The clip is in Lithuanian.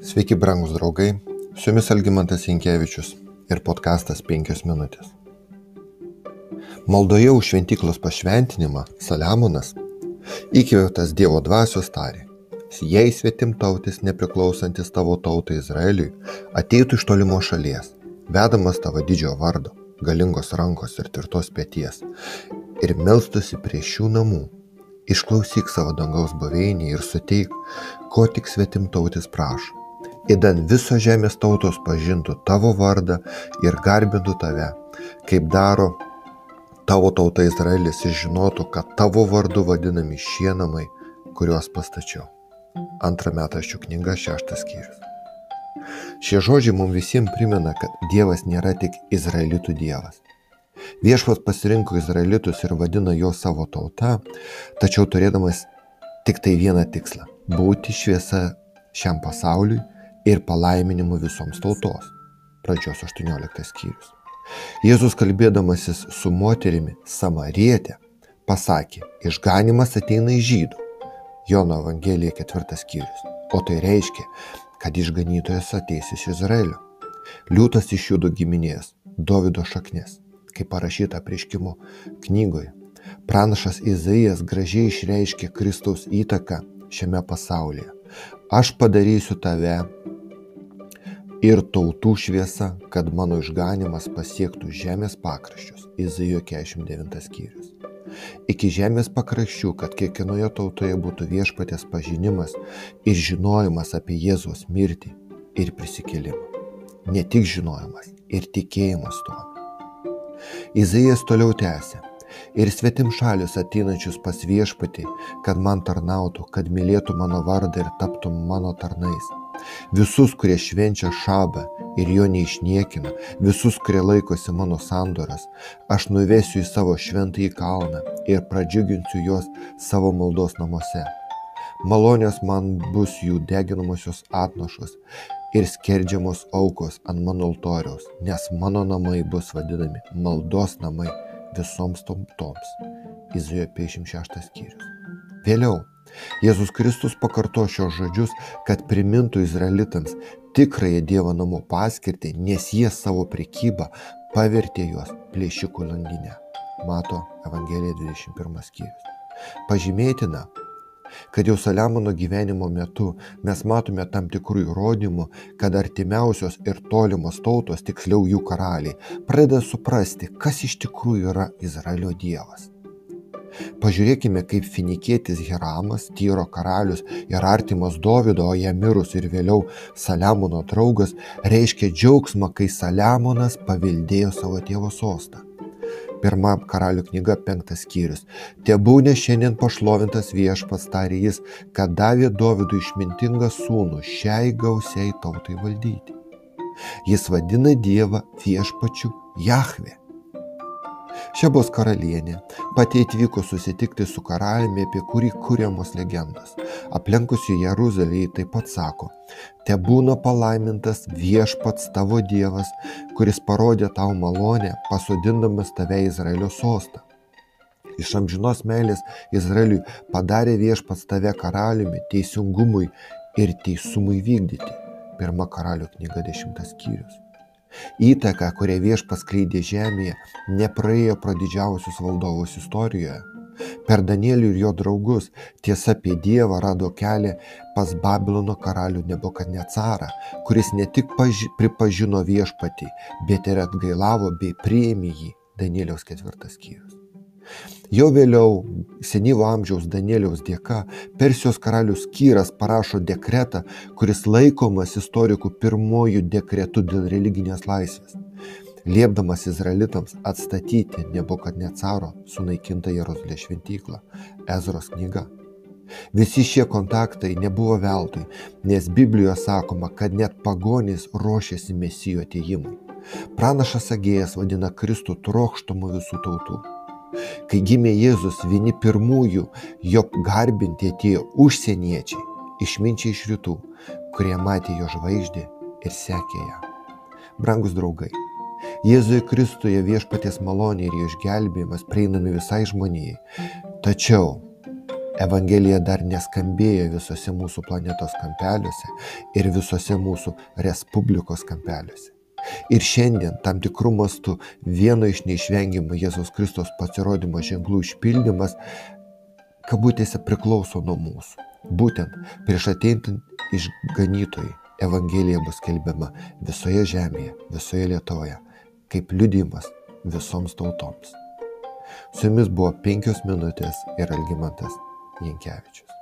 Sveiki, brangus draugai, su jumis Algymantas Jankievičius ir podkastas 5 minutės. Maldoje už šventyklos pašventinimą Saliamonas, įkvėptas Dievo dvasios tarė, jei svetim tautis nepriklausantis tavo tautai Izraeliui ateitų iš tolimo šalies, vedamas tavo didžiojo vardo, galingos rankos ir tvirtos pėties, ir melstusi prie šių namų, išklausyk savo dangaus buveinį ir suteik, ko tik svetim tautis prašo įdan visos žemės tautos pažintų tavo vardą ir garbintų tave, kaip daro tavo tauta Izraelis ir žinotų, kad tavo vardu vadinami šie namai, kuriuos pastačiau. Antra metaščių knyga, šeštas skyrius. Šie žodžiai mums visiems primena, kad Dievas nėra tik Izraelitų Dievas. Viešpas pasirinko Izraelitus ir vadino jo savo tauta, tačiau turėdamas tik tai vieną tikslą - būti šviesa šiam pasauliui ir palaiminimu visoms tautos. Pradžios 18 skyrius. Jėzus kalbėdamasis su moterimi Samarietė pasakė, išganimas ateina iš žydų. Jono Evangelija 4 skyrius. O tai reiškia, kad išganytojas ateis iš Izraelio. Liūtas iš judų giminės, Davido šaknis, kaip parašyta prieškimo knygoje. Pranašas Izaijas gražiai išreiškė Kristaus įtaką šiame pasaulyje. Aš padarysiu tave ir tautų šviesa, kad mano išganimas pasiektų žemės pakraščius. Izaijo 49 skyrius. Iki žemės pakraščių, kad kiekvienoje tautoje būtų viešpatės pažinimas ir žinojimas apie Jėzos mirtį ir prisikėlimą. Ne tik žinojimas, ir tikėjimas tuo. Izaijas toliau tęsė. Ir svetim šalis ateinančius pas viešpatį, kad man tarnautų, kad mylėtų mano vardą ir taptų mano tarnais Visus, kurie švenčia šabą ir jo neišniekina, visus, kurie laikosi mano sandoras, aš nuvesiu į savo šventąjį kalną ir pradžiuginsiu juos savo maldos namuose. Malonės man bus jų deginamosios atnašos ir skerdžiamos aukos ant mano altoriaus, nes mano namai bus vadinami maldos namai visoms tautoms. Izaijo 56 skyrius. Vėliau Jėzus Kristus pakarto šios žodžius, kad primintų izraelitams tikrąją Dievo namų paskirtį, nes jie savo prekybą pavertė juos plėšikų landinę. Mato Evangelija 21 skyrius. Pažymėtina, kad jau Saliamono gyvenimo metu mes matome tam tikrų įrodymų, kad artimiausios ir tolimos tautos, tiksliau jų karaliai, pradeda suprasti, kas iš tikrųjų yra Izraelio Dievas. Pažiūrėkime, kaip finikietis Hiramas, Tyro karalius ir artimas Dovido, o jam mirus ir vėliau Saliamono draugas, reiškia džiaugsmą, kai Saliamonas paveldėjo savo tėvo sostą. Pirma karalių knyga penktas skyrius. Te būnė šiandien pašlovintas viešpats, tarė jis, kad davė Dovydui išmintingą sūnų šiai gausiai tautai valdyti. Jis vadina Dievą viešpačiu Jahve. Šebos karalienė pati atvyko susitikti su karaliumi, apie kurį kūriamos legendos. Aplenkusi Jeruzalę jį taip pat sako, te būna palaimintas viešpats tavo Dievas, kuris parodė tau malonę, pasodindamas tave Izraelio sostą. Iš amžinos meilės Izraeliui padarė viešpats tave karaliumi teisingumui ir teisumui vykdyti. Pirma karalių knyga dešimtas skyrius. Įtaka, kurią viešpas kleidė žemėje, nepraėjo pro didžiausius valdovus istorijoje. Per Danielių ir jo draugus tiesa apie Dievą rado kelią pas Babilono karalių Nebukadnecarą, kuris ne tik paži pripažino viešpatį, bet ir atgailavo bei priėmė jį. Danieliaus ketvirtas skyrius. Jau vėliau, senyvo amžiaus Danieliaus dėka, Persijos karalius Kyras parašo dekretą, kuris laikomas istorikų pirmojų dekretų dėl religinės laisvės, liepdamas izraelitams atstatyti Nebukadnecaro sunaikintą Jeruzalės šventyklą - Ezros knyga. Visi šie kontaktai nebuvo veltui, nes Biblijoje sakoma, kad net pagonys ruošiasi mesijo atėjimui. Pranašas Agėjas vadina Kristų trokštumu visų tautų. Kai gimė Jėzus, vieni pirmųjų jo garbinti atėjo užsieniečiai, išminčiai iš rytų, kurie matė jo žvaigždį ir sekė ją. Brangus draugai, Jėzuje Kristuje viešpaties malonė ir jo išgelbėjimas prieinami visai žmonijai. Tačiau Evangelija dar neskambėjo visose mūsų planetos kampeliuose ir visose mūsų Respublikos kampeliuose. Ir šiandien tam tikrų mastų vieno iš neišvengiamų Jėzaus Kristos pasirodymo ženklų išpildymas kabutėse priklauso nuo mūsų. Būtent prieš ateintant išganytojai Evangelija bus kelbiama visoje žemėje, visoje Lietuvoje, kaip liudimas visoms tautoms. Su jumis buvo penkios minutės ir Algymantas Jankievičius.